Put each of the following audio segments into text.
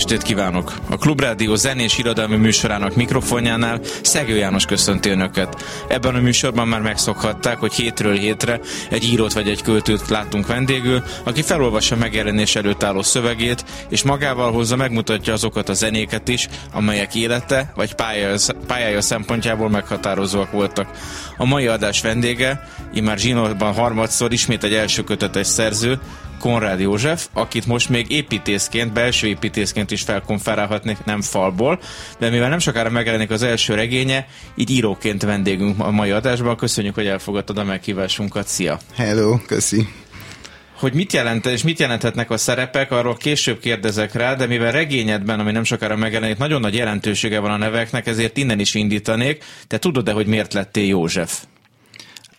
estét kívánok! A Klubrádió zenés irodalmi műsorának mikrofonjánál Szegő János köszönti Önöket. Ebben a műsorban már megszokhatták, hogy hétről hétre egy írót vagy egy költőt látunk vendégül, aki felolvassa megjelenés előtt álló szövegét, és magával hozza megmutatja azokat a zenéket is, amelyek élete vagy pályája, szempontjából meghatározóak voltak. A mai adás vendége, immár Zsinórban harmadszor ismét egy első kötetes szerző, Konrád József, akit most még építészként, belső építészként is felkonferálhatnék, nem falból, de mivel nem sokára megjelenik az első regénye, így íróként vendégünk a mai adásban. Köszönjük, hogy elfogadtad a meghívásunkat. Szia! Hello, köszi! Hogy mit jelent és mit jelenthetnek a szerepek, arról később kérdezek rá, de mivel regényedben, ami nem sokára megjelenik, nagyon nagy jelentősége van a neveknek, ezért innen is indítanék. Te tudod-e, hogy miért lettél József?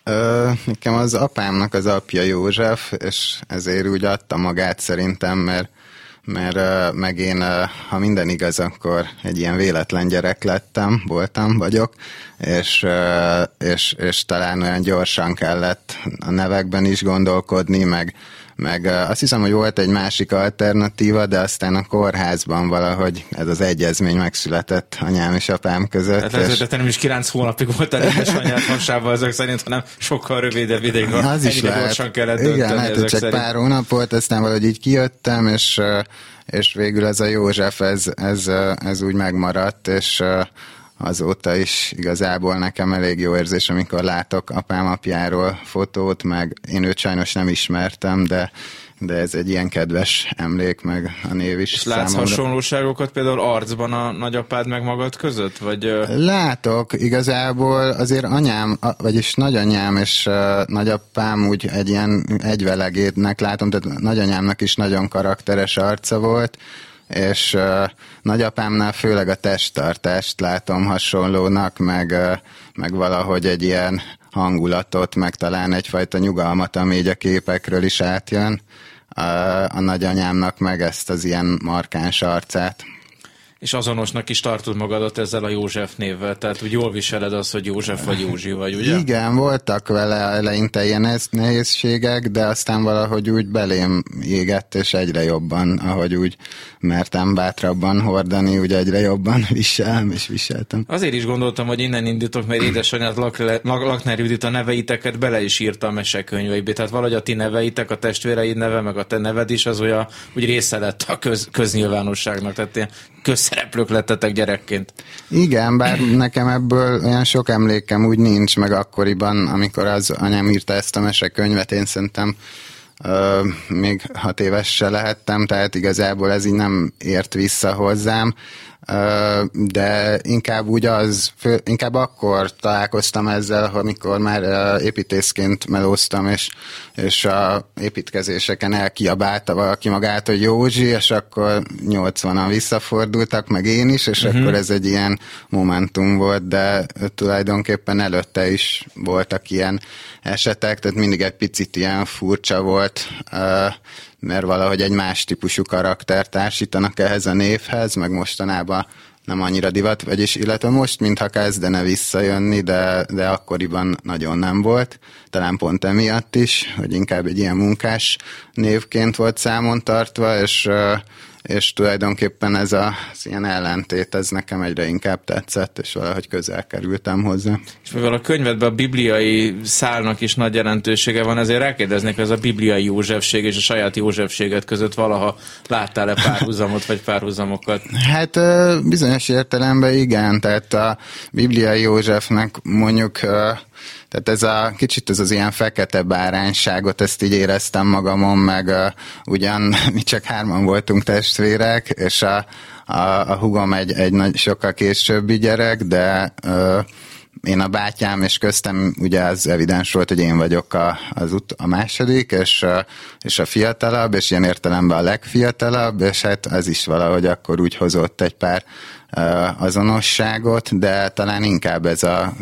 Ö, nekem az apámnak az apja József, és ezért úgy adta magát szerintem, mert mert meg én, ha minden igaz, akkor egy ilyen véletlen gyerek lettem, voltam, vagyok, és, és, és talán olyan gyorsan kellett a nevekben is gondolkodni, meg, meg azt hiszem, hogy volt egy másik alternatíva, de aztán a kórházban valahogy ez az egyezmény megszületett anyám és apám között. Hát ez és... nem is 9 hónapig volt elég anyát hasában ezek szerint, hanem sokkal rövidebb ideig. Az is lehet. gyorsan kellett Igen, hát csak szerint. pár hónap volt, aztán valahogy így kijöttem, és és végül ez a József, ez, ez, ez úgy megmaradt, és azóta is igazából nekem elég jó érzés, amikor látok apám apjáról fotót, meg én őt sajnos nem ismertem, de de ez egy ilyen kedves emlék, meg a név is. És látsz számomra. hasonlóságokat például arcban a nagyapád meg magad között? Vagy... Látok, igazából azért anyám, vagyis nagyanyám és nagyapám úgy egy ilyen egyvelegétnek látom, tehát nagyanyámnak is nagyon karakteres arca volt, és nagyapámnál főleg a testtartást látom hasonlónak, meg, meg valahogy egy ilyen hangulatot, meg talán egyfajta nyugalmat, ami így a képekről is átjön. A nagyanyámnak meg ezt az ilyen markáns arcát és azonosnak is tartod magadat ezzel a József névvel, tehát úgy jól viseled az, hogy József vagy Józsi vagy, ugye? Igen, voltak vele eleinte ilyen nehézségek, de aztán valahogy úgy belém égett, és egyre jobban, ahogy úgy mertem bátrabban hordani, úgy egyre jobban viselem, és viseltem. Azért is gondoltam, hogy innen indítok, mert édesanyád Lakner Judit a neveiteket bele is írta a mesekönyveibe, tehát valahogy a ti neveitek, a testvéreid neve, meg a te neved is, az olyan úgy része lett a köz, köznyilvánosságnak, tehát ilyen közszereplők lettetek gyerekként. Igen, bár nekem ebből olyan sok emlékem úgy nincs, meg akkoriban, amikor az anyám írta ezt a mesekönyvet, én szerintem Uh, még hat éves se lehettem, tehát igazából ez így nem ért vissza hozzám de inkább úgy az, inkább akkor találkoztam ezzel, amikor már építészként melóztam, és, és a építkezéseken elkiabálta valaki magát, hogy Józsi, és akkor 80-an visszafordultak, meg én is, és uh-huh. akkor ez egy ilyen momentum volt, de tulajdonképpen előtte is voltak ilyen esetek, tehát mindig egy picit ilyen furcsa volt, mert valahogy egy más típusú karakter társítanak ehhez a névhez, meg mostanában nem annyira divat, vagyis illetve most, mintha kezdene visszajönni, de, de akkoriban nagyon nem volt. Talán pont emiatt is, hogy inkább egy ilyen munkás névként volt számon tartva, és és tulajdonképpen ez a, az ilyen ellentét, ez nekem egyre inkább tetszett, és valahogy közel kerültem hozzá. És mivel a könyvedben a bibliai szálnak is nagy jelentősége van, ezért rákérdeznék, ez a bibliai Józsefség és a saját Józsefséget között valaha láttál-e párhuzamot, vagy párhuzamokat? Hát bizonyos értelemben igen, tehát a bibliai Józsefnek mondjuk tehát ez a kicsit ez az ilyen fekete bárányságot, ezt így éreztem magamon, meg uh, ugyan mi csak hárman voltunk testvérek, és a, a, a hugom egy, egy nagy, sokkal későbbi gyerek, de uh, én a bátyám, és köztem ugye az evidens volt, hogy én vagyok a, az ut- a második, és, és a fiatalabb, és ilyen értelemben a legfiatalabb, és hát ez is valahogy akkor úgy hozott egy pár azonosságot, de talán inkább ez, a,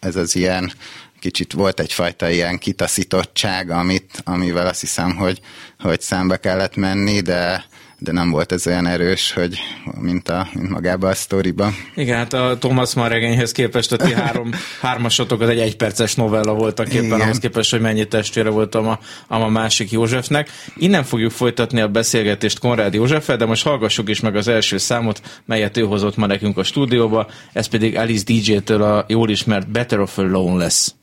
ez az ilyen kicsit volt egyfajta ilyen kitaszítottság, amit, amivel azt hiszem, hogy, hogy számba kellett menni, de, de nem volt ez olyan erős, hogy mint, a, mint magában a sztoriba. Igen, hát a Thomas Mann regényhez képest a ti három, hármasotok az egy egyperces novella voltak éppen, Igen. ahhoz képest, hogy mennyi testvére voltam a, a másik Józsefnek. Innen fogjuk folytatni a beszélgetést Konrád Józseffel, de most hallgassuk is meg az első számot, melyet ő hozott ma nekünk a stúdióba, ez pedig Alice DJ-től a jól ismert Better of Alone lesz.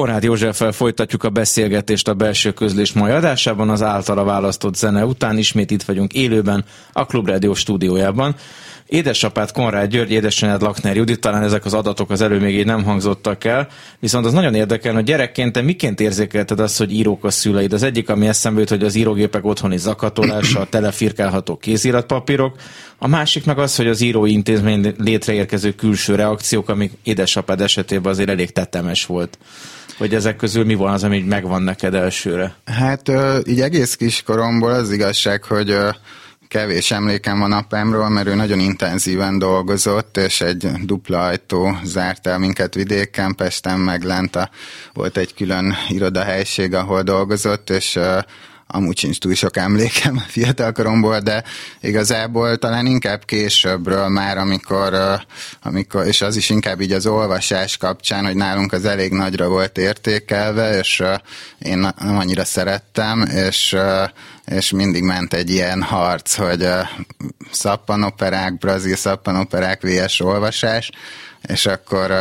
Konrád Józseffel folytatjuk a beszélgetést a belső közlés mai adásában, az általa választott zene után ismét itt vagyunk élőben a Klubrádió stúdiójában. Édesapát Konrád György, édesanyád Lakner Judit, talán ezek az adatok az elő még így nem hangzottak el, viszont az nagyon érdekel, hogy gyerekként te miként érzékelted azt, hogy írók a szüleid? Az egyik, ami eszembe jut, hogy az írógépek otthoni zakatolása, a telefirkálható kéziratpapírok, a másik meg az, hogy az írói intézmény létreérkező külső reakciók, amik édesapád esetében azért elég tetemes volt hogy ezek közül mi van az, ami megvan neked elsőre? Hát így egész kiskoromból az igazság, hogy kevés emlékem van apámról, mert ő nagyon intenzíven dolgozott, és egy dupla ajtó zárt el minket vidéken, Pesten meg lent a, volt egy külön irodahelyiség, ahol dolgozott, és amúgy sincs túl sok emlékem fiatalkoromból, de igazából talán inkább későbbről már, amikor, amikor, és az is inkább így az olvasás kapcsán, hogy nálunk az elég nagyra volt értékelve, és én nem annyira szerettem, és és mindig ment egy ilyen harc, hogy szappanoperák, brazil szappanoperák, VS olvasás, és akkor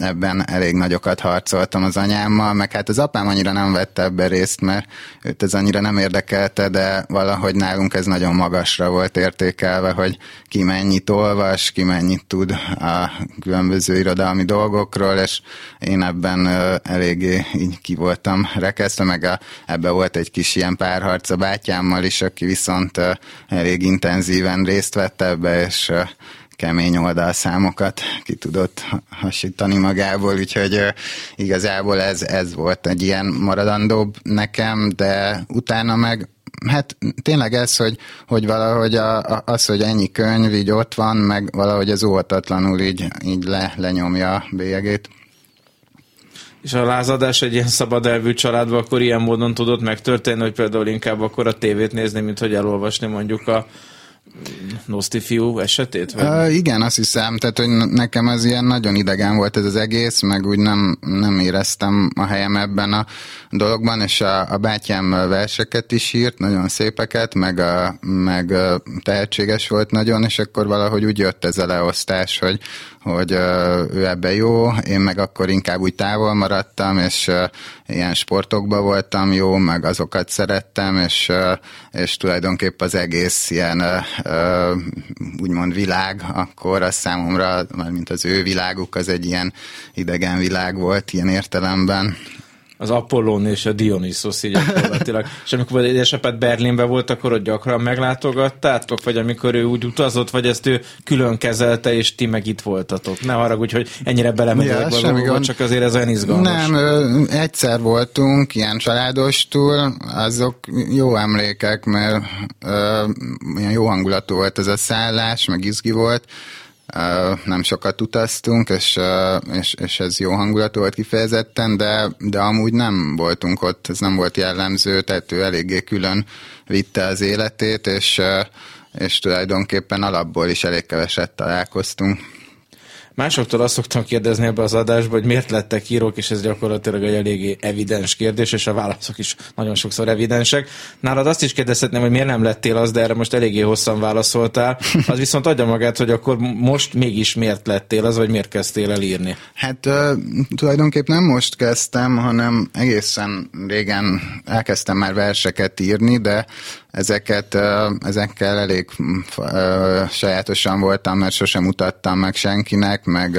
ebben elég nagyokat harcoltam az anyámmal, meg hát az apám annyira nem vette ebbe részt, mert őt ez annyira nem érdekelte, de valahogy nálunk ez nagyon magasra volt értékelve, hogy ki mennyit olvas, ki mennyit tud a különböző irodalmi dolgokról, és én ebben eléggé így ki voltam rekesztve, meg a, ebbe volt egy kis ilyen párharc a bátyámmal is, aki viszont elég intenzíven részt vett ebbe, és kemény oldalszámokat ki tudott hasítani magából, úgyhogy igazából ez, ez volt egy ilyen maradandóbb nekem, de utána meg hát tényleg ez, hogy, hogy valahogy a, a, az, hogy ennyi könyv így ott van, meg valahogy az óvatatlanul így, így le, lenyomja a bélyegét. És a lázadás egy ilyen szabad elvű családban akkor ilyen módon tudott megtörténni, hogy például inkább akkor a tévét nézni, mint hogy elolvasni mondjuk a Noszti fiú esetét? Vagy? Uh, igen, azt hiszem, tehát hogy nekem az ilyen nagyon idegen volt ez az egész, meg úgy nem, nem éreztem a helyem ebben a dologban, és a, a bátyám verseket is írt, nagyon szépeket, meg, a, meg tehetséges volt nagyon, és akkor valahogy úgy jött ez a leosztás, hogy, hogy ő ebbe jó, én meg akkor inkább úgy távol maradtam, és ilyen sportokban voltam jó, meg azokat szerettem, és, és tulajdonképpen az egész ilyen úgymond világ, akkor az számomra, mint az ő világuk, az egy ilyen idegen világ volt ilyen értelemben az Apollón és a Dionysos így gyakorlatilag. és amikor édesapád Berlinben volt, akkor ott gyakran meglátogattátok, vagy amikor ő úgy utazott, vagy ezt ő külön kezelte, és ti meg itt voltatok. Ne haragudj, hogy ennyire belemegyek ja, valóban, csak azért ez olyan izgalmas. Nem, egyszer voltunk ilyen családostul, azok jó emlékek, mert ö, ilyen jó hangulatú volt ez a szállás, meg izgi volt, nem sokat utaztunk, és, és, és ez jó hangulatú volt kifejezetten, de, de amúgy nem voltunk ott, ez nem volt jellemző, tehát ő eléggé külön vitte az életét, és, és tulajdonképpen alapból is elég keveset találkoztunk. Másoktól azt szoktam kérdezni ebbe az adásba, hogy miért lettek írók, és ez gyakorlatilag egy eléggé evidens kérdés, és a válaszok is nagyon sokszor evidensek. Nálad azt is kérdezhetném, hogy miért nem lettél az, de erre most eléggé hosszan válaszoltál. Az viszont adja magát, hogy akkor most mégis miért lettél az, vagy miért kezdtél el írni? Hát tulajdonképpen nem most kezdtem, hanem egészen régen elkezdtem már verseket írni, de ezeket, ezekkel elég sajátosan voltam, mert sosem mutattam meg senkinek, meg,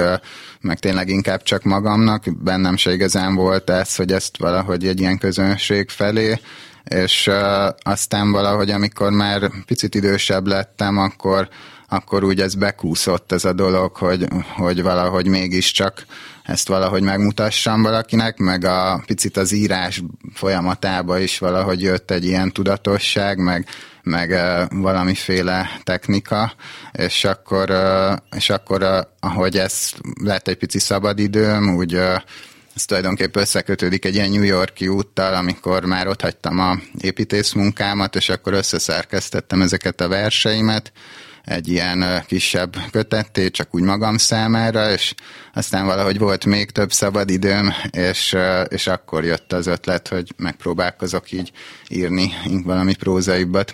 meg tényleg inkább csak magamnak. Bennem se igazán volt ez, hogy ezt valahogy egy ilyen közönség felé, és aztán valahogy, amikor már picit idősebb lettem, akkor, akkor úgy ez bekúszott ez a dolog, hogy, hogy valahogy mégiscsak ezt valahogy megmutassam valakinek, meg a picit az írás folyamatába is valahogy jött egy ilyen tudatosság, meg, meg valamiféle technika, és akkor, és akkor ahogy ez lett egy pici szabadidőm, úgy ez tulajdonképpen összekötődik egy ilyen New Yorki úttal, amikor már ott hagytam a építészmunkámat, és akkor összeszerkesztettem ezeket a verseimet, egy ilyen kisebb kötetté, csak úgy magam számára, és aztán valahogy volt még több szabad időm, és, és akkor jött az ötlet, hogy megpróbálkozok így írni valami prózaibbat.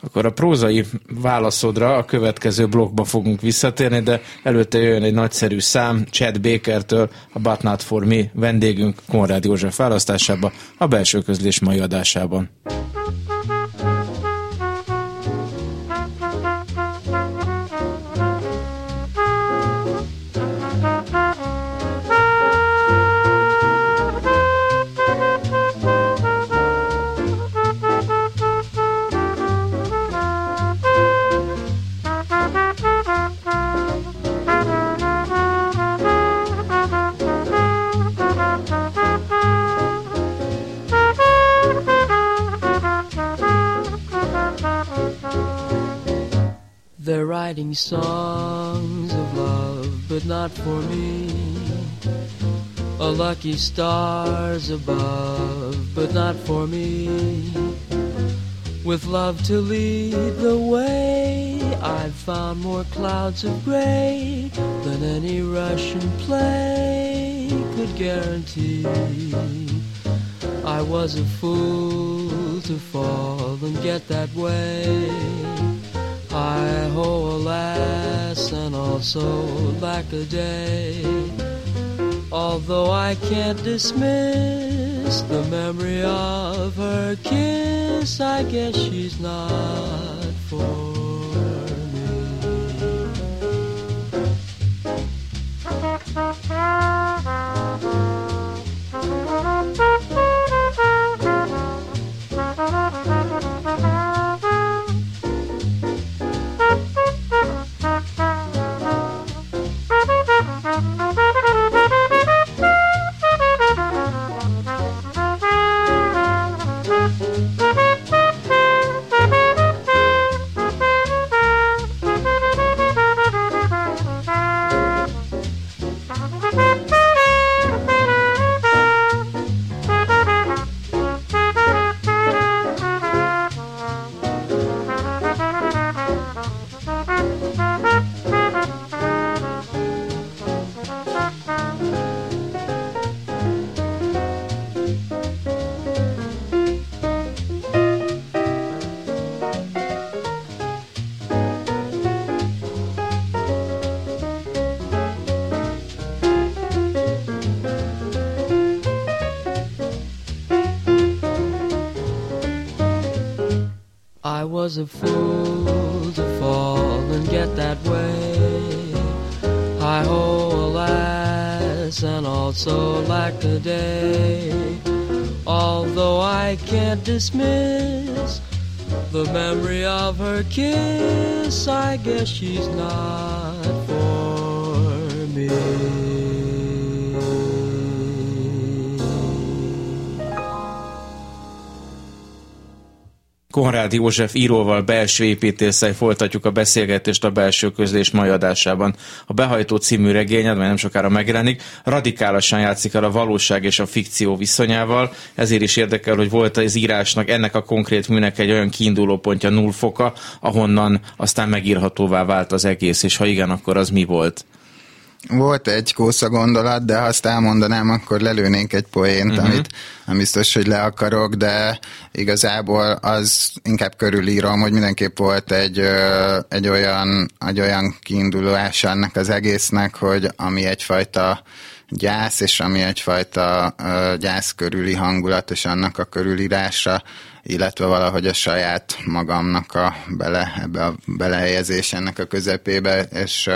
Akkor a prózai válaszodra a következő blokkba fogunk visszatérni, de előtte jön egy nagyszerű szám Chad Bakertől, a But Not For Me vendégünk Konrád József választásába, a belső közlés mai adásában. Writing songs of love, but not for me. A lucky stars above, but not for me. With love to lead the way, I've found more clouds of gray than any Russian play could guarantee. I was a fool to fall and get that way. Hi ho, alas, and also lack a day. Although I can't dismiss the memory of her kiss, I guess she's not for was a fool to fall and get that way. Hi ho, alas, and also lack a day. Although I can't dismiss the memory of her kiss, I guess she's not for me. Konrád József íróval belső építésszel folytatjuk a beszélgetést a belső közlés mai adásában. A Behajtó című regényed, mely nem sokára megjelenik, radikálisan játszik el a valóság és a fikció viszonyával, ezért is érdekel, hogy volt az írásnak ennek a konkrét műnek egy olyan kiinduló pontja nullfoka, ahonnan aztán megírhatóvá vált az egész, és ha igen, akkor az mi volt? Volt egy kósza gondolat, de ha azt elmondanám, akkor lelőnénk egy poént, uh-huh. amit nem biztos, hogy le akarok, de igazából az inkább körülírom, hogy mindenképp volt egy, egy, olyan, egy olyan kiindulás ennek az egésznek, hogy ami egyfajta gyász, és ami egyfajta gyász körüli hangulat, és annak a körülírása, illetve valahogy a saját magamnak a bele, ebbe a belehelyezés ennek a közepébe, és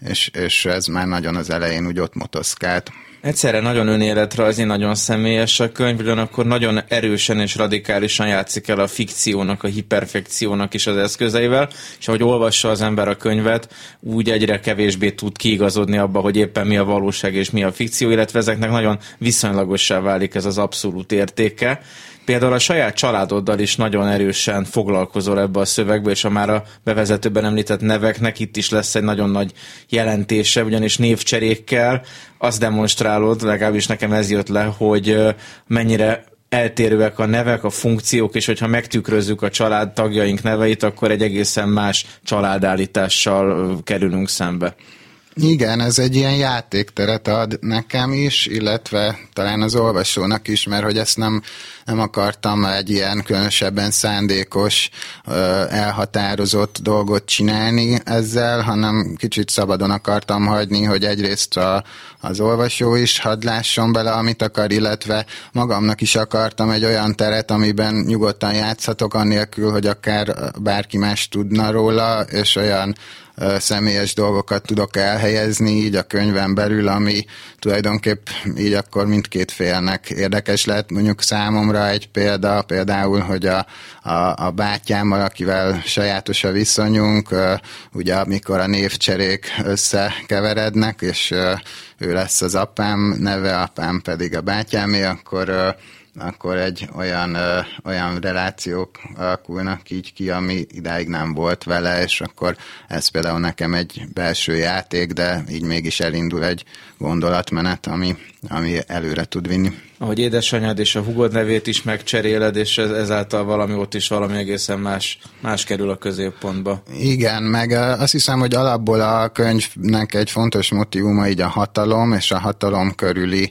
és, és ez már nagyon az elején úgy ott motoszkált. Egyszerre nagyon önéletrajzi, nagyon személyes a könyv, ugyanakkor nagyon erősen és radikálisan játszik el a fikciónak, a hiperfekciónak is az eszközeivel, és ahogy olvassa az ember a könyvet, úgy egyre kevésbé tud kiigazodni abba, hogy éppen mi a valóság és mi a fikció, illetve ezeknek nagyon viszonylagossá válik ez az abszolút értéke. Például a saját családoddal is nagyon erősen foglalkozol ebbe a szövegbe, és a már a bevezetőben említett neveknek itt is lesz egy nagyon nagy jelentése, ugyanis névcserékkel azt demonstrálod, legalábbis nekem ez jött le, hogy mennyire eltérőek a nevek, a funkciók, és hogyha megtükrözzük a család tagjaink neveit, akkor egy egészen más családállítással kerülünk szembe. Igen, ez egy ilyen játékteret ad nekem is, illetve talán az olvasónak is, mert hogy ezt nem, nem akartam egy ilyen különösebben szándékos, elhatározott dolgot csinálni ezzel, hanem kicsit szabadon akartam hagyni, hogy egyrészt a, az olvasó is hadd lásson bele, amit akar, illetve magamnak is akartam egy olyan teret, amiben nyugodtan játszhatok, annélkül, hogy akár bárki más tudna róla, és olyan személyes dolgokat tudok elhelyezni így a könyvem belül, ami tulajdonképp így akkor mindkét félnek érdekes lett. Mondjuk számomra egy példa, például, hogy a, a, a bátyámmal, akivel sajátos a viszonyunk, ugye amikor a névcserék összekeverednek, és ő lesz az apám neve, apám pedig a bátyámé, akkor akkor egy olyan, ö, olyan relációk alakulnak így ki, ami idáig nem volt vele, és akkor ez például nekem egy belső játék, de így mégis elindul egy gondolatmenet, ami, ami előre tud vinni. Ahogy édesanyád és a hugod nevét is megcseréled, és ez, ezáltal valami ott is valami egészen más, más kerül a középpontba. Igen, meg azt hiszem, hogy alapból a könyvnek egy fontos motivuma így a hatalom, és a hatalom körüli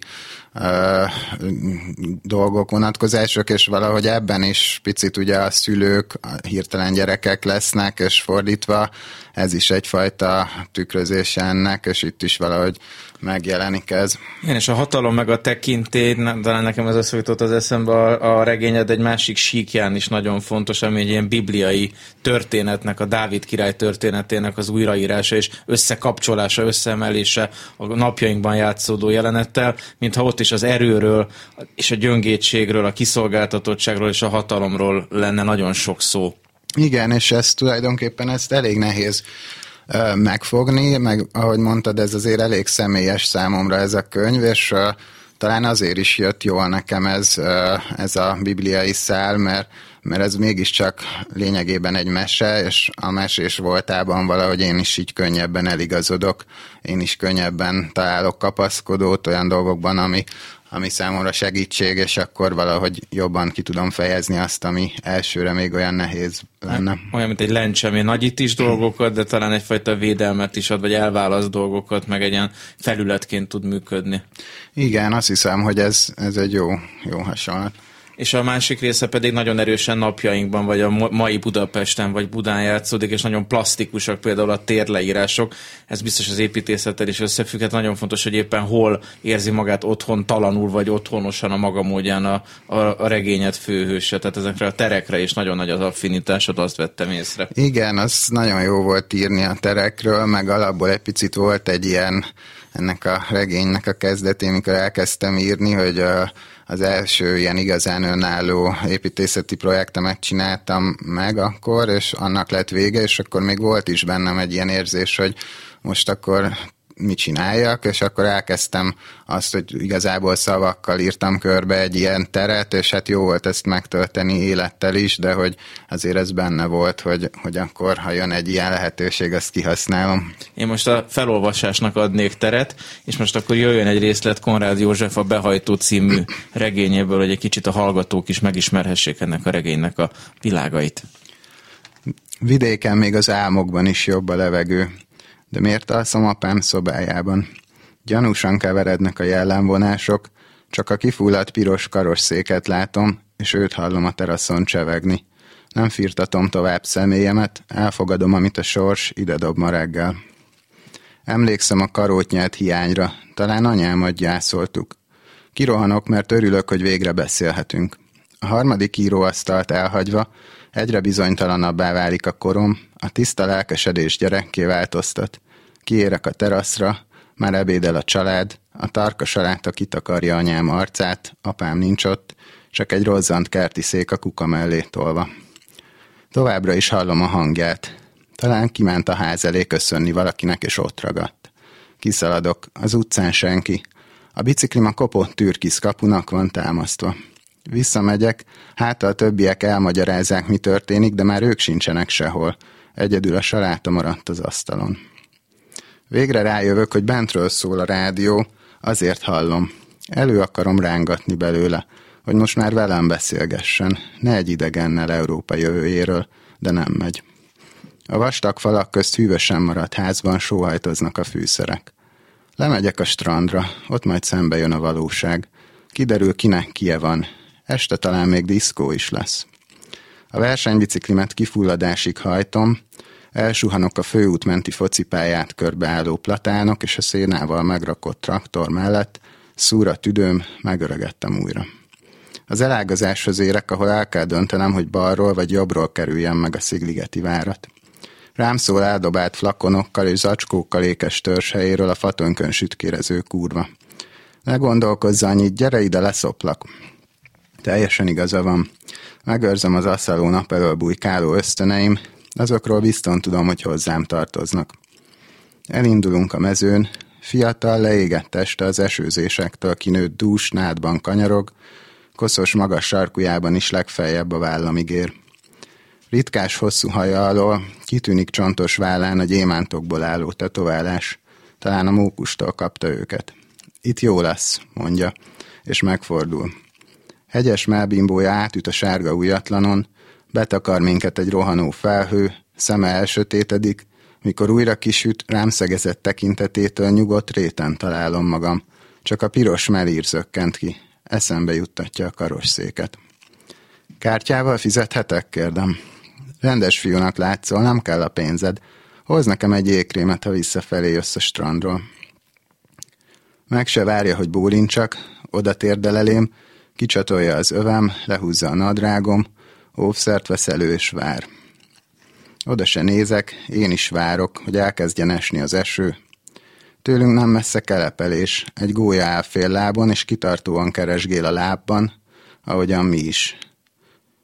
dolgok, vonatkozások, és valahogy ebben is picit ugye a szülők hirtelen gyerekek lesznek, és fordítva ez is egyfajta tükrözése ennek, és itt is valahogy megjelenik ez. Igen, és a hatalom meg a tekintély, talán nekem ez összejutott az eszembe, a, a regényed egy másik síkján is nagyon fontos, ami egy ilyen bibliai történetnek, a Dávid király történetének az újraírása és összekapcsolása, összeemelése a napjainkban játszódó jelenettel, mintha ott is az erőről és a gyöngétségről, a kiszolgáltatottságról és a hatalomról lenne nagyon sok szó. Igen, és ez tulajdonképpen ezt elég nehéz megfogni, meg ahogy mondtad, ez azért elég személyes számomra ez a könyv, és talán azért is jött jól nekem ez, ez a bibliai szál, mert, mert ez mégiscsak lényegében egy mese, és a mesés voltában valahogy én is így könnyebben eligazodok, én is könnyebben találok kapaszkodót olyan dolgokban, ami, ami számomra segítség, és akkor valahogy jobban ki tudom fejezni azt, ami elsőre még olyan nehéz lenne. Olyan, mint egy lencse, ami nagyít is dolgokat, de talán egyfajta védelmet is ad, vagy elválaszt dolgokat, meg egy ilyen felületként tud működni. Igen, azt hiszem, hogy ez, ez egy jó, jó hasonlat és a másik része pedig nagyon erősen napjainkban, vagy a mai Budapesten, vagy Budán játszódik, és nagyon plastikusak például a térleírások. Ez biztos az építészettel is összefügghet. Nagyon fontos, hogy éppen hol érzi magát otthon talanul, vagy otthonosan a maga módján a, a, a regényet főhőse. Tehát ezekre a terekre is nagyon nagy az affinitásod, azt vettem észre. Igen, az nagyon jó volt írni a terekről, meg alapból egy picit volt egy ilyen ennek a regénynek a kezdetén, mikor elkezdtem írni, hogy a az első ilyen igazán önálló építészeti projektemet csináltam meg akkor, és annak lett vége, és akkor még volt is bennem egy ilyen érzés, hogy most akkor mit csináljak, és akkor elkezdtem azt, hogy igazából szavakkal írtam körbe egy ilyen teret, és hát jó volt ezt megtölteni élettel is, de hogy azért ez benne volt, hogy, hogy akkor, ha jön egy ilyen lehetőség, azt kihasználom. Én most a felolvasásnak adnék teret, és most akkor jöjjön egy részlet Konrád József a Behajtó című regényéből, hogy egy kicsit a hallgatók is megismerhessék ennek a regénynek a világait. Vidéken még az álmokban is jobb a levegő de miért alszom apám szobájában? Gyanúsan keverednek a jellemvonások, csak a kifulladt piros karosszéket látom, és őt hallom a teraszon csevegni. Nem firtatom tovább személyemet, elfogadom, amit a sors ide dob ma reggel. Emlékszem a karótnyelt hiányra, talán anyámat gyászoltuk. Kirohanok, mert örülök, hogy végre beszélhetünk. A harmadik íróasztalt elhagyva egyre bizonytalanabbá válik a korom, a tiszta lelkesedés gyerekké változtat. Kiérek a teraszra, már ebédel a család, a tarka saláta kitakarja anyám arcát, apám nincs ott, csak egy rozzant kerti szék a kuka mellé tolva. Továbbra is hallom a hangját. Talán kiment a ház elé köszönni valakinek, és ott ragadt. Kiszaladok, az utcán senki. A biciklim a kopott türkisz kapunak van támasztva. Visszamegyek, hát a többiek elmagyarázzák, mi történik, de már ők sincsenek sehol. Egyedül a saláta maradt az asztalon. Végre rájövök, hogy bentről szól a rádió, azért hallom. Elő akarom rángatni belőle, hogy most már velem beszélgessen, ne egy idegennel Európa jövőjéről, de nem megy. A vastag falak közt hűvösen maradt házban sóhajtoznak a fűszerek. Lemegyek a strandra, ott majd szembe jön a valóság. Kiderül, kinek kie van. Este talán még diszkó is lesz. A versenybiciklimet kifulladásig hajtom, Elsuhanok a főút menti focipályát körbeálló platánok és a szénával megrakott traktor mellett, szúra tüdőm, megöregettem újra. Az elágazáshoz érek, ahol el kell döntenem, hogy balról vagy jobbról kerüljem meg a Szigligeti várat. Rám szól eldobált flakonokkal és zacskókkal ékes törzshelyéről a fatönkön sütkérező kurva. Ne gondolkozz annyit, gyere ide, leszoplak. Teljesen igaza van. Megőrzem az asszaló nap elől bujkáló ösztöneim, Azokról bizton tudom, hogy hozzám tartoznak. Elindulunk a mezőn, fiatal, leégett teste az esőzésektől kinőtt dús nádban kanyarog, koszos magas sarkujában is legfeljebb a vállamig ér. Ritkás hosszú haja alól kitűnik csontos vállán a gyémántokból álló tetoválás. Talán a mókustól kapta őket. Itt jó lesz, mondja, és megfordul. Hegyes melbimbója átüt a sárga újatlanon, betakar minket egy rohanó felhő, szeme elsötétedik, mikor újra kisüt, rám szegezett tekintetétől nyugodt réten találom magam. Csak a piros melír zökkent ki. Eszembe juttatja a karosszéket. Kártyával fizethetek? kérdem. Rendes fiúnak látszol, nem kell a pénzed. Hoz nekem egy ékrémet, ha visszafelé jössz a strandról. Meg se várja, hogy bólincsak, oda térdel elém, kicsatolja az övem, lehúzza a nadrágom, óvszert vesz elő és vár. Oda se nézek, én is várok, hogy elkezdjen esni az eső. Tőlünk nem messze kelepelés, egy gólya áll fél lábon, és kitartóan keresgél a lábban, ahogyan mi is.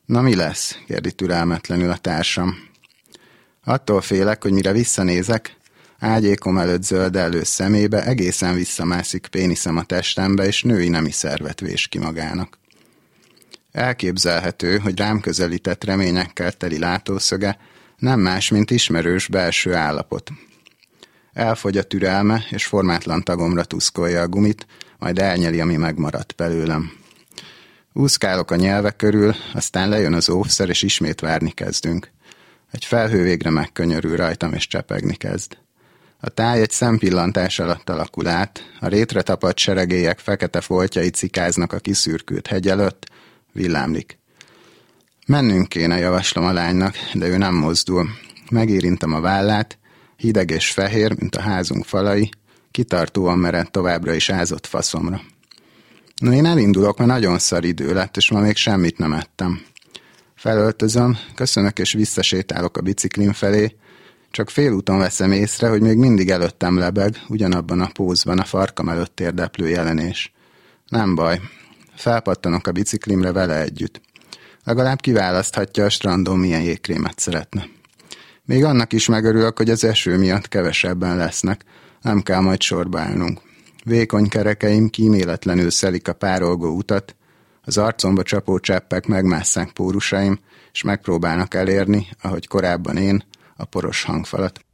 Na mi lesz? kérdi türelmetlenül a társam. Attól félek, hogy mire visszanézek, ágyékom előtt zöldellő szemébe egészen visszamászik péniszem a testembe, és női nemi szervet vés ki magának. Elképzelhető, hogy rám közelített reményekkel teli látószöge nem más, mint ismerős belső állapot. Elfogy a türelme, és formátlan tagomra tuszkolja a gumit, majd elnyeli, ami megmaradt belőlem. Úszkálok a nyelvek körül, aztán lejön az óvszer, és ismét várni kezdünk. Egy felhő végre megkönyörül rajtam, és csepegni kezd. A táj egy szempillantás alatt alakul át, a rétre tapadt seregélyek fekete foltjai cikáznak a kiszürkült hegy előtt, villámlik. Mennünk kéne, javaslom a lánynak, de ő nem mozdul. Megérintem a vállát, hideg és fehér, mint a házunk falai, kitartóan mered továbbra is ázott faszomra. No, én elindulok, mert nagyon szar idő lett, és ma még semmit nem ettem. Felöltözöm, köszönök és visszasétálok a biciklim felé, csak félúton veszem észre, hogy még mindig előttem lebeg, ugyanabban a pózban a farkam előtt érdeplő jelenés. Nem baj, felpattanok a biciklimre vele együtt. Legalább kiválaszthatja a strandon, milyen jégkrémet szeretne. Még annak is megörülök, hogy az eső miatt kevesebben lesznek, nem kell majd sorba állnunk. Vékony kerekeim kíméletlenül szelik a párolgó utat, az arcomba csapó cseppek megmásszák pórusaim, és megpróbálnak elérni, ahogy korábban én, a poros hangfalat.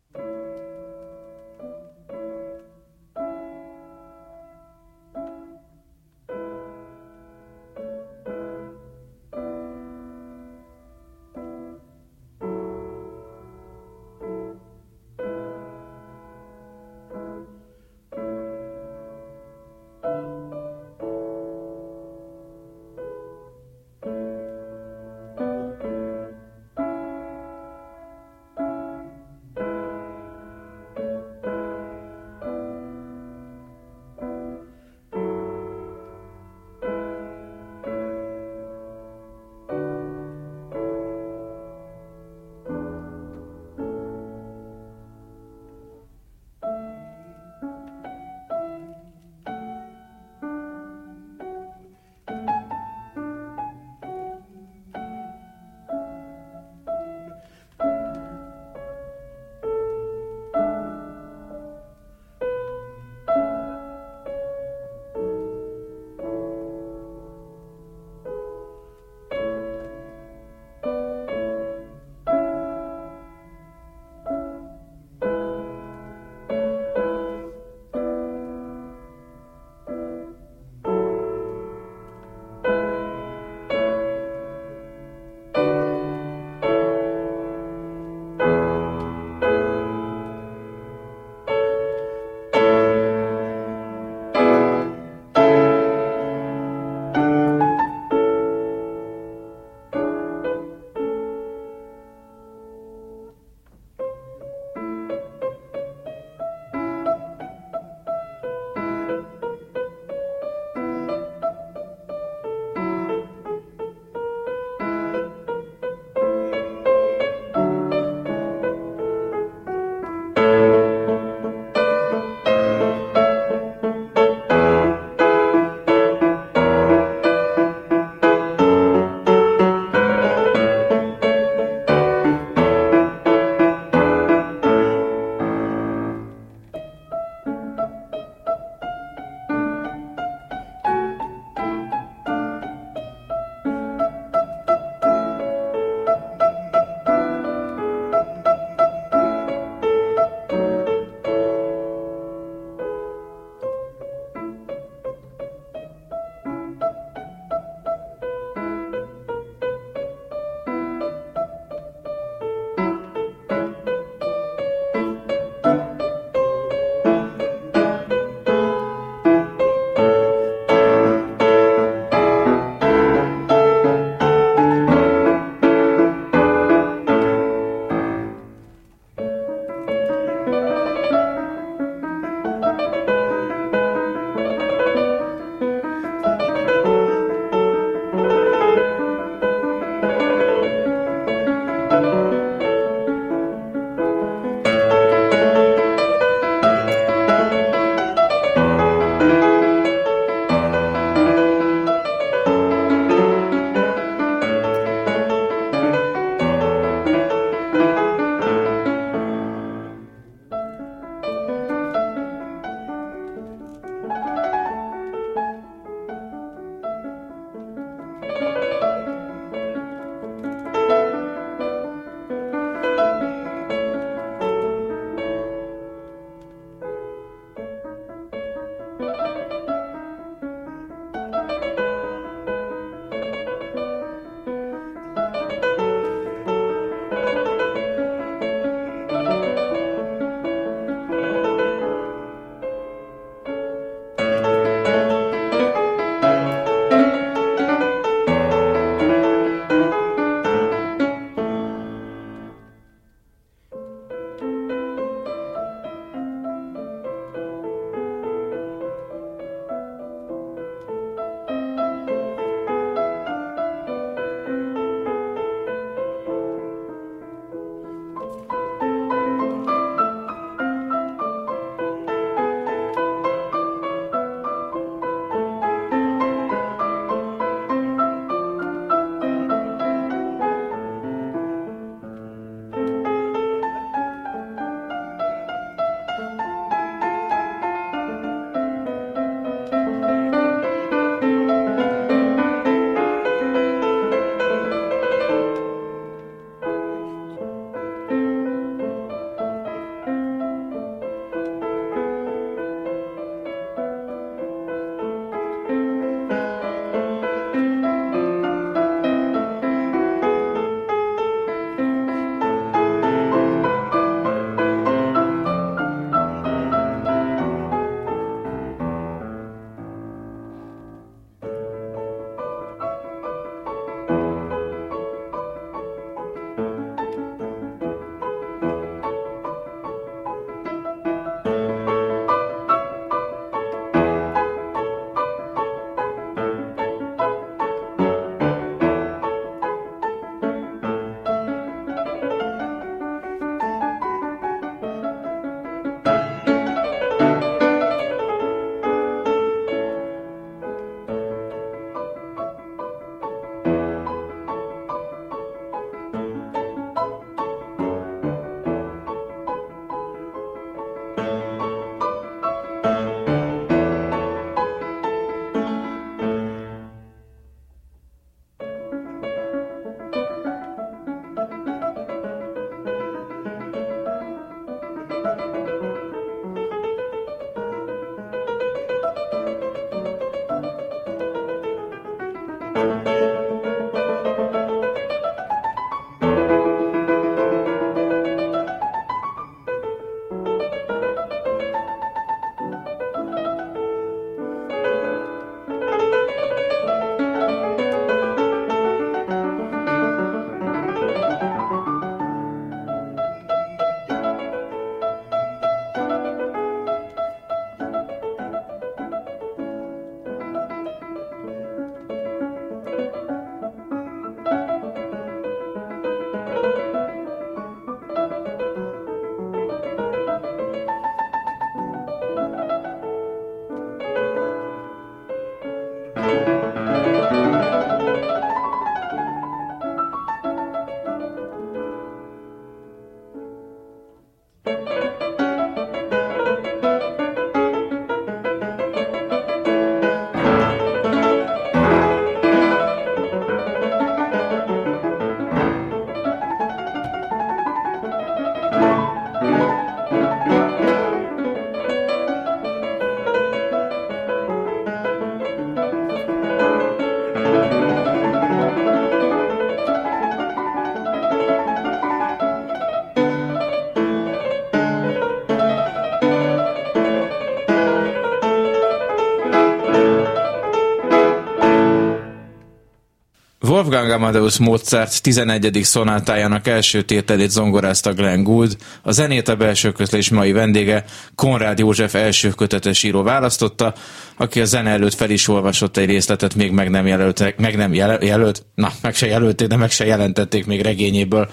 Wolfgang Amadeus Mozart 11. szonátájának első tételét zongorázta Glenn Gould, a zenét a belső közlés mai vendége Konrád József első kötetes író választotta, aki a zene előtt fel is olvasott egy részletet, még meg nem jelöltek, meg nem jelölt, na, meg se jelölték, de meg se jelentették még regényéből.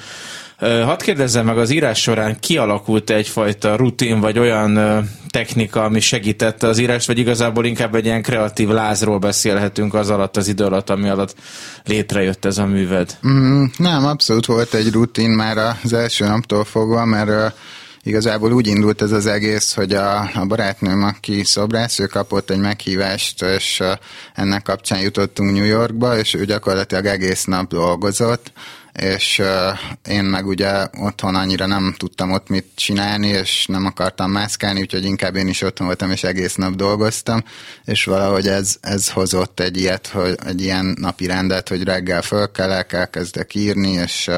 Hadd kérdezzem meg, az írás során kialakult egyfajta rutin, vagy olyan technika, ami segítette az írást, vagy igazából inkább egy ilyen kreatív lázról beszélhetünk az alatt, az idő alatt, ami alatt létrejött ez a műved? Mm, nem, abszolút volt egy rutin már az első naptól fogva, mert igazából úgy indult ez az egész, hogy a, a barátnőm, aki szobrász, ő kapott egy meghívást, és ennek kapcsán jutottunk New Yorkba, és ő gyakorlatilag egész nap dolgozott, és én meg ugye otthon annyira nem tudtam ott mit csinálni, és nem akartam mászkálni, úgyhogy inkább én is otthon voltam, és egész nap dolgoztam, és valahogy ez, ez hozott egy ilyet, hogy egy ilyen napi rendet, hogy reggel fölkelek, elkezdek írni, és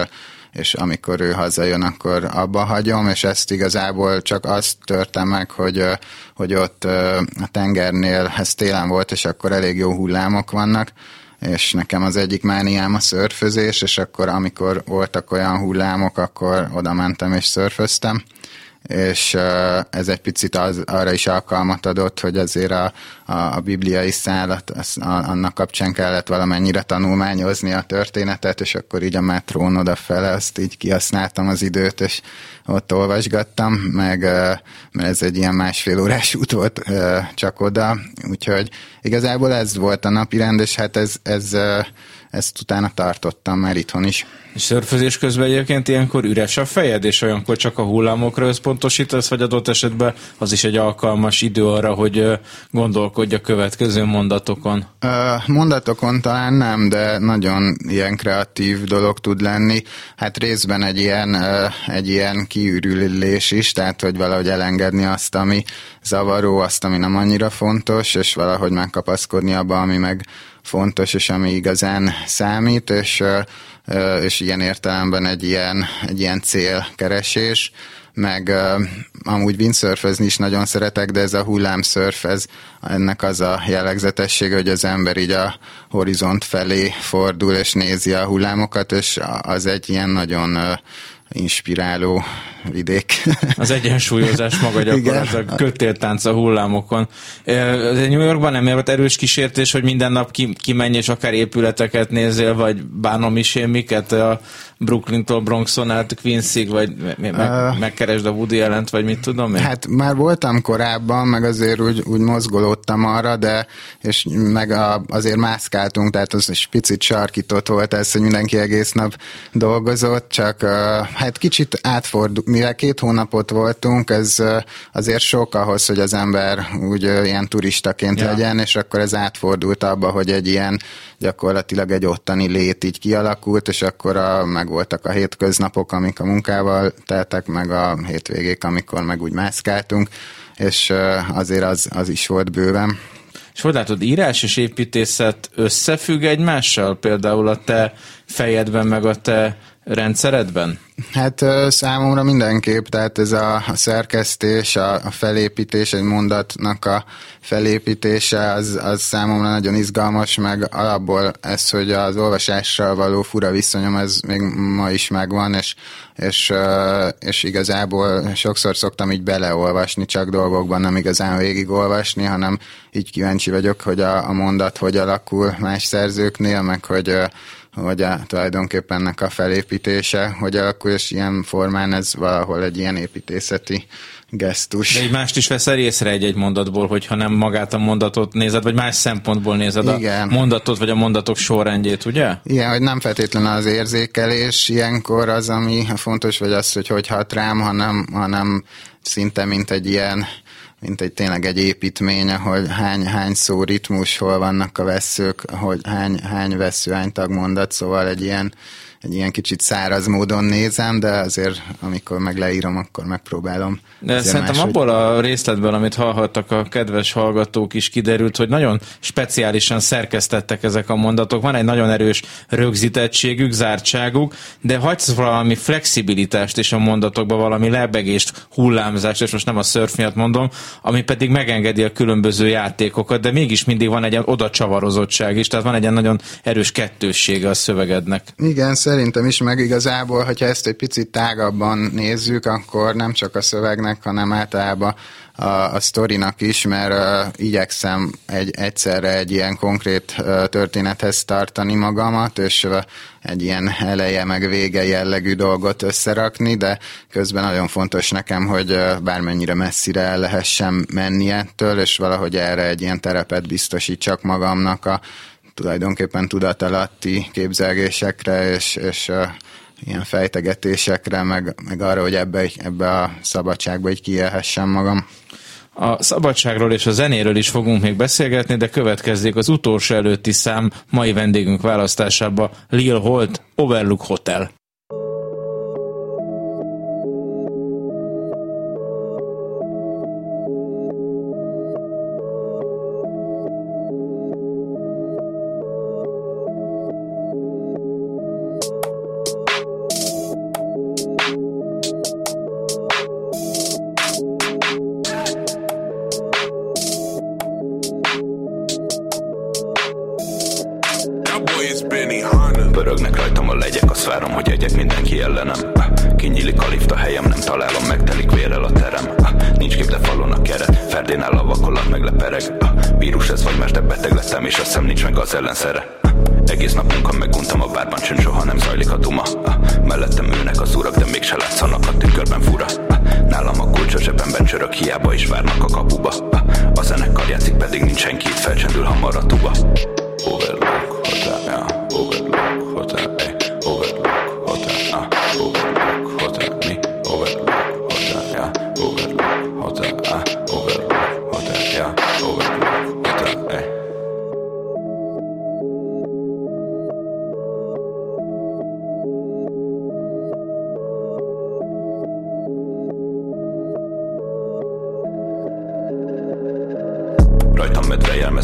és amikor ő hazajön, akkor abba hagyom, és ezt igazából csak azt törtem meg, hogy, hogy ott a tengernél, ez télen volt, és akkor elég jó hullámok vannak, és nekem az egyik mániám a szörfözés, és akkor amikor voltak olyan hullámok, akkor oda mentem és szörföztem, és ez egy picit az, arra is alkalmat adott, hogy azért a, a, a bibliai szállat, az, a, annak kapcsán kellett valamennyire tanulmányozni a történetet, és akkor így a metrón odafele, azt így kihasználtam az időt, és ott olvasgattam, meg mert ez egy ilyen másfél órás út volt csak oda, úgyhogy igazából ez volt a napi rend, és hát ez, ez ezt utána tartottam már itthon is. És szörfözés közben egyébként ilyenkor üres a fejed, és olyankor csak a hullámokra összpontosítasz, vagy adott esetben az is egy alkalmas idő arra, hogy gondolkodj a következő mondatokon? Mondatokon talán nem, de nagyon ilyen kreatív dolog tud lenni. Hát részben egy ilyen, egy ilyen kiürülés is, tehát hogy valahogy elengedni azt, ami zavaró, azt, ami nem annyira fontos, és valahogy megkapaszkodni abba, ami meg fontos, és ami igazán számít, és, és ilyen értelemben egy ilyen, egy ilyen célkeresés, meg amúgy windsurfezni is nagyon szeretek, de ez a hullámszörf, ez ennek az a jellegzetessége, hogy az ember így a horizont felé fordul, és nézi a hullámokat, és az egy ilyen nagyon inspiráló vidék. Az egyensúlyozás maga gyakorlatilag kötéltánc a hullámokon. New Yorkban nem volt erős kísértés, hogy minden nap ki, kimenj és akár épületeket nézzél, vagy bánom is én miket a Brooklyn-tól Bronxon át Queensig, vagy meg, uh, megkeresd a Woody jelent, vagy mit tudom én? Hát már voltam korábban, meg azért úgy, úgy mozgolódtam arra, de és meg a, azért mászkáltunk, tehát az is picit sarkított volt ez, hogy mindenki egész nap dolgozott, csak uh, hát kicsit átfordult, mivel két hónapot voltunk, ez azért sok ahhoz, hogy az ember úgy ilyen turistaként ja. legyen, és akkor ez átfordult abba, hogy egy ilyen gyakorlatilag egy ottani lét így kialakult, és akkor a, meg voltak a hétköznapok, amik a munkával teltek, meg a hétvégék, amikor meg úgy mászkáltunk, és azért az, az is volt bőven. És hogy látod, írás és építészet összefügg egymással? Például a te fejedben, meg a te rendszeredben? Hát számomra mindenképp, tehát ez a, szerkesztés, a, a felépítés, egy mondatnak a felépítése, az, az számomra nagyon izgalmas, meg alapból ez, hogy az olvasással való fura viszonyom, ez még ma is megvan, és, és, és igazából sokszor szoktam így beleolvasni, csak dolgokban nem igazán végigolvasni, hanem így kíváncsi vagyok, hogy a, a mondat hogy alakul más szerzőknél, meg hogy hogy a, tulajdonképpen ennek a felépítése, hogy alakul, és ilyen formán ez valahol egy ilyen építészeti gesztus. De egy mást is veszel észre egy-egy mondatból, hogyha nem magát a mondatot nézed, vagy más szempontból nézed Igen. a mondatot, vagy a mondatok sorrendjét, ugye? Igen, hogy nem feltétlenül az érzékelés ilyenkor az, ami fontos, vagy az, hogy hogy hat rám, hanem, hanem szinte mint egy ilyen mint egy tényleg egy építmény, ahol hány, hány szó ritmus, hol vannak a veszők, hogy hány, hány vesző, hány tagmondat, szóval egy ilyen egy ilyen kicsit száraz módon nézem, de azért amikor meg leírom, akkor megpróbálom. De szerintem más, abból a részletből, amit hallhattak a kedves hallgatók is kiderült, hogy nagyon speciálisan szerkesztettek ezek a mondatok. Van egy nagyon erős rögzítettségük, zártságuk, de hagysz valami flexibilitást is a mondatokba, valami lebegést, hullámzást, és most nem a szörf miatt mondom, ami pedig megengedi a különböző játékokat, de mégis mindig van egy oda csavarozottság is, tehát van egy nagyon erős kettőssége a szövegednek. Igen, szerintem is, meg igazából, hogyha ezt egy picit tágabban nézzük, akkor nem csak a szövegnek, hanem általában a, a sztorinak is, mert uh, igyekszem egy, egyszerre egy ilyen konkrét uh, történethez tartani magamat, és uh, egy ilyen eleje meg vége jellegű dolgot összerakni, de közben nagyon fontos nekem, hogy uh, bármennyire messzire el lehessen menni ettől, és valahogy erre egy ilyen terepet biztosítsak magamnak a tulajdonképpen tudatalatti képzelgésekre, és, és ilyen fejtegetésekre, meg, meg arra, hogy ebbe, ebbe a szabadságba így kiélhessem magam. A szabadságról és a zenéről is fogunk még beszélgetni, de következzék az utolsó előtti szám mai vendégünk választásába Lil Holt Overlook Hotel.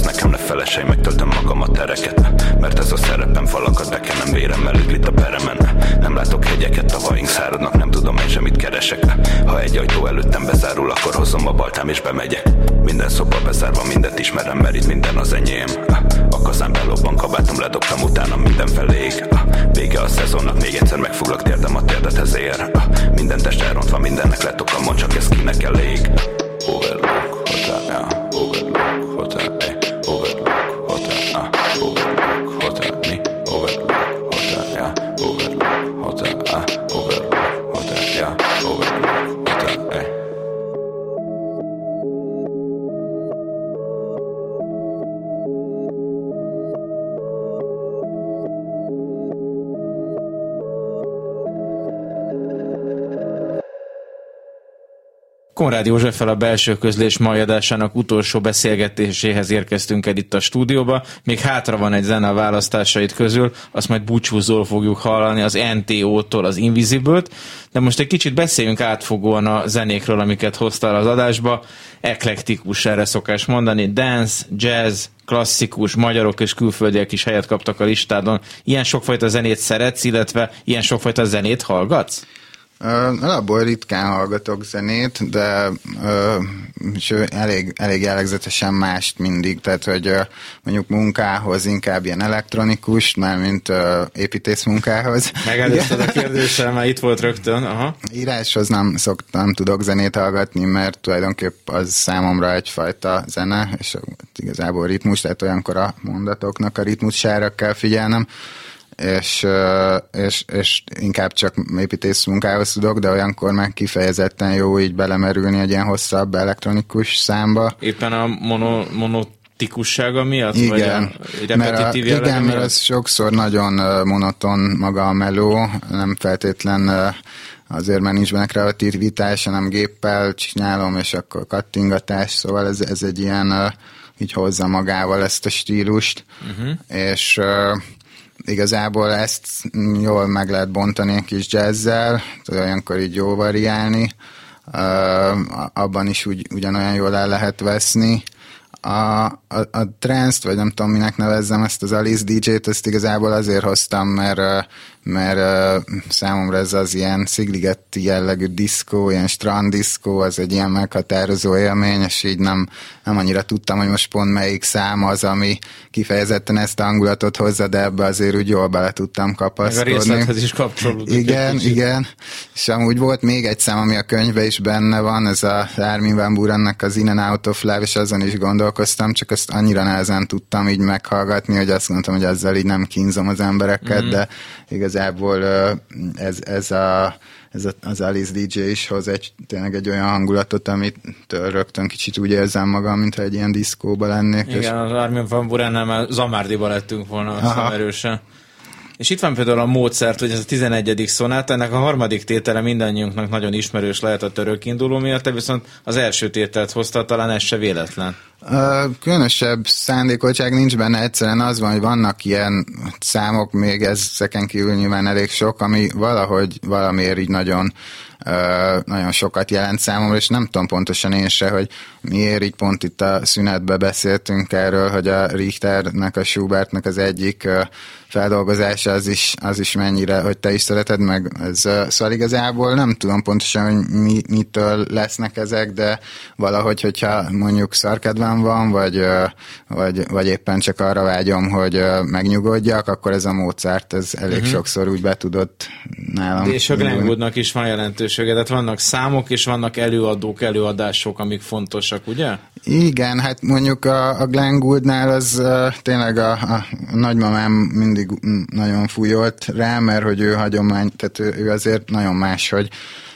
ez nekem ne felesej, megtöltöm magam a tereket. Mert ez a szerepem falakat bekenem, vérem elüglit a peremen. Nem látok hegyeket, tavaink száradnak, nem tudom én semmit keresek. Ha egy ajtó előttem bezárul, akkor hozom a baltám és bemegyek. Minden szoba bezárva, mindet ismerem, mert itt minden az enyém. A kazán belobban, kabátom ledobtam, utána minden felé ég Vége a szezonnak, még egyszer megfoglak térdem a térdet ezért. Minden test elrontva, mindennek letokom, mond csak ez kinek elég. Over. Konrád Józseffel a belső közlés mai adásának utolsó beszélgetéséhez érkeztünk el itt a stúdióba. Még hátra van egy zene a választásait közül, azt majd búcsúzól fogjuk hallani az NTO-tól az Invisible-t, de most egy kicsit beszéljünk átfogóan a zenékről, amiket hoztál az adásba. Eklektikus erre szokás mondani, dance, jazz, klasszikus, magyarok és külföldiek is helyet kaptak a listádon. Ilyen sokfajta zenét szeretsz, illetve ilyen sokfajta zenét hallgatsz? Alapból ritkán hallgatok zenét, de és elég, elég jellegzetesen mást mindig, tehát hogy mondjuk munkához inkább ilyen elektronikus, már mint építész munkához. Megelőzted a kérdéssel, már itt volt rögtön. Aha. Íráshoz nem szoktam, tudok zenét hallgatni, mert tulajdonképp az számomra egyfajta zene, és igazából ritmus, tehát olyankor a mondatoknak a ritmusára kell figyelnem és, és, és inkább csak építész munkához tudok, de olyankor meg kifejezetten jó így belemerülni egy ilyen hosszabb elektronikus számba. Éppen a mono, mono tikussága miatt? Igen, vagy a mert, a, igen miatt? mert az sokszor nagyon monoton maga a meló, nem feltétlen azért, mert nincs benne kreativitás, hanem géppel csinálom, és akkor kattingatás, szóval ez, ez egy ilyen így hozza magával ezt a stílust, uh-huh. és igazából ezt jól meg lehet bontani egy kis jazzzel, olyankor így jó variálni, abban is úgy, ugyanolyan jól el lehet veszni. A, a, a trance vagy nem tudom minek nevezzem ezt az Alice DJ-t, ezt igazából azért hoztam, mert mert uh, számomra ez az ilyen szigligetti jellegű diszkó, ilyen stranddiszkó, az egy ilyen meghatározó élmény, és így nem, nem annyira tudtam, hogy most pont melyik szám az, ami kifejezetten ezt a hangulatot hozza, de ebbe azért úgy jól bele tudtam kapaszkodni. Meg a részlethez is kapcsolódik. Igen, igen. És amúgy volt még egy szám, ami a könyvben is benne van, ez a Armin Van Burennek az In and Out of Love, és azon is gondolkoztam, csak azt annyira nehezen tudtam így meghallgatni, hogy azt mondtam, hogy ezzel így nem kínzom az embereket, mm. de igazából ez, ez a ez a, az Alice DJ is hoz egy, tényleg egy olyan hangulatot, amit rögtön kicsit úgy érzem magam, mintha egy ilyen diszkóba lennék. Igen, és... az Armin van Buránnál már Zamárdiba lettünk volna aztán erősen. És itt van például a módszert, hogy ez a 11. szonát, ennek a harmadik tétele mindannyiunknak nagyon ismerős lehet a török induló miatt, viszont az első tételt hozta, talán ez se véletlen. Különösebb szándékoltság nincs benne, egyszerűen az van, hogy vannak ilyen számok, még ezeken kívül nyilván elég sok, ami valahogy valamiért így nagyon nagyon sokat jelent számomra, és nem tudom pontosan én se, hogy miért így pont itt a szünetbe beszéltünk erről, hogy a Richternek, a Schubertnek az egyik feldolgozása az is, az is mennyire, hogy te is szereted meg. Ez, szóval igazából nem tudom pontosan, hogy mi, mitől lesznek ezek, de valahogy, hogyha mondjuk szarkedvem van, vagy, vagy, vagy éppen csak arra vágyom, hogy megnyugodjak, akkor ez a Mozart, ez elég uh-huh. sokszor úgy be tudott nálam. De és a Glenn is van jelentősége, tehát vannak számok, és vannak előadók, előadások, amik fontosak, ugye? Igen, hát mondjuk a, a Glenn Gouldnál az uh, tényleg a, a nagymamám mindig nagyon fújolt rá, mert hogy ő hagyomány, tehát ő, ő azért nagyon más, hogy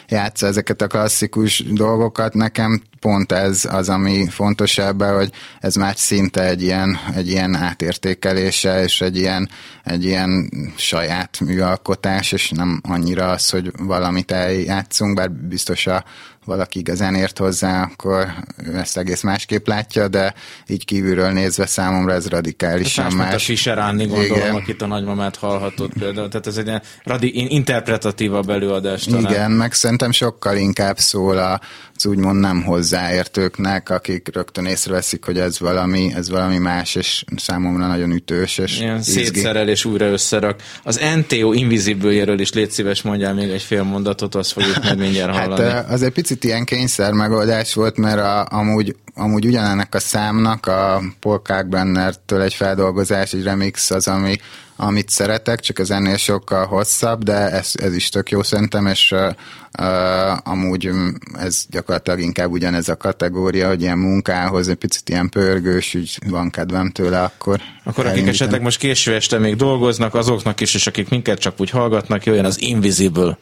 játsza ezeket a klasszikus dolgokat. Nekem pont ez az, ami fontos ebben, hogy ez már szinte egy ilyen, egy ilyen átértékelése, és egy ilyen, egy ilyen saját műalkotás, és nem annyira az, hogy valamit eljátszunk, bár biztos a valaki igazán ért hozzá, akkor ő ezt egész másképp látja, de így kívülről nézve számomra ez radikálisan más. más. a Fischer Anni gondolom, Igen. akit a nagymamát hallhatott például. Tehát ez egy ilyen radi- interpretatívabb előadás talán. Igen, meg szerintem sokkal inkább szól az úgymond nem hozzáértőknek, akik rögtön észreveszik, hogy ez valami, ez valami más, és számomra nagyon ütős. És Ilyen szétszerel és újra összerak. Az NTO Invisible-jéről is légy szíves, mondjál még egy fél mondatot, azt fogjuk meg mindjárt hát, hallani. Hát az egy picit ilyen kényszer megoldás volt, mert a, amúgy, amúgy ugyanennek a számnak a Paul Kalkbrennertől egy feldolgozás, egy remix az, ami, amit szeretek, csak az ennél sokkal hosszabb, de ez, ez is tök jó szerintem, és uh, amúgy ez gyakorlatilag inkább ugyanez a kategória, hogy ilyen munkához egy picit ilyen pörgős, úgy van kedvem tőle, akkor Akkor akik esetleg most késő este még dolgoznak, azoknak is, és akik minket csak úgy hallgatnak, jöjjön az Invisible.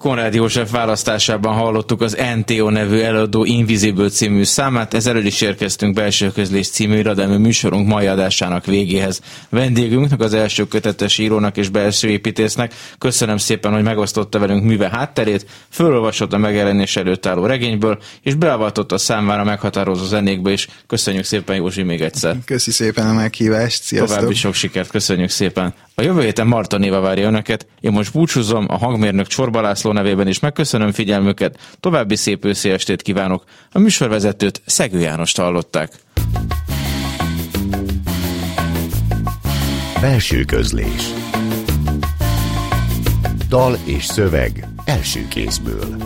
Konrád József választásában hallottuk az NTO nevű eladó Invisible című számát, ezzel is érkeztünk belső közlés című irodalmi műsorunk mai adásának végéhez. Vendégünknek, az első kötetes írónak és belső építésznek köszönöm szépen, hogy megosztotta velünk műve hátterét, fölolvasott a megjelenés előtt álló regényből, és beavatott a számára meghatározó zenékbe is. Köszönjük szépen, Józsi, még egyszer. Köszi szépen a meghívást, sziasztok! További sok sikert, köszönjük szépen. A jövő héten Marta Néva várja önöket. Én most búcsúzom a hangmérnök Csorba László nevében is megköszönöm figyelmüket. További szép őszi estét kívánok. A műsorvezetőt Szegő Jánost hallották. Belső közlés Dal és szöveg első kézből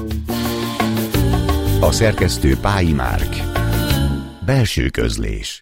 A szerkesztő Pályi Márk Belső közlés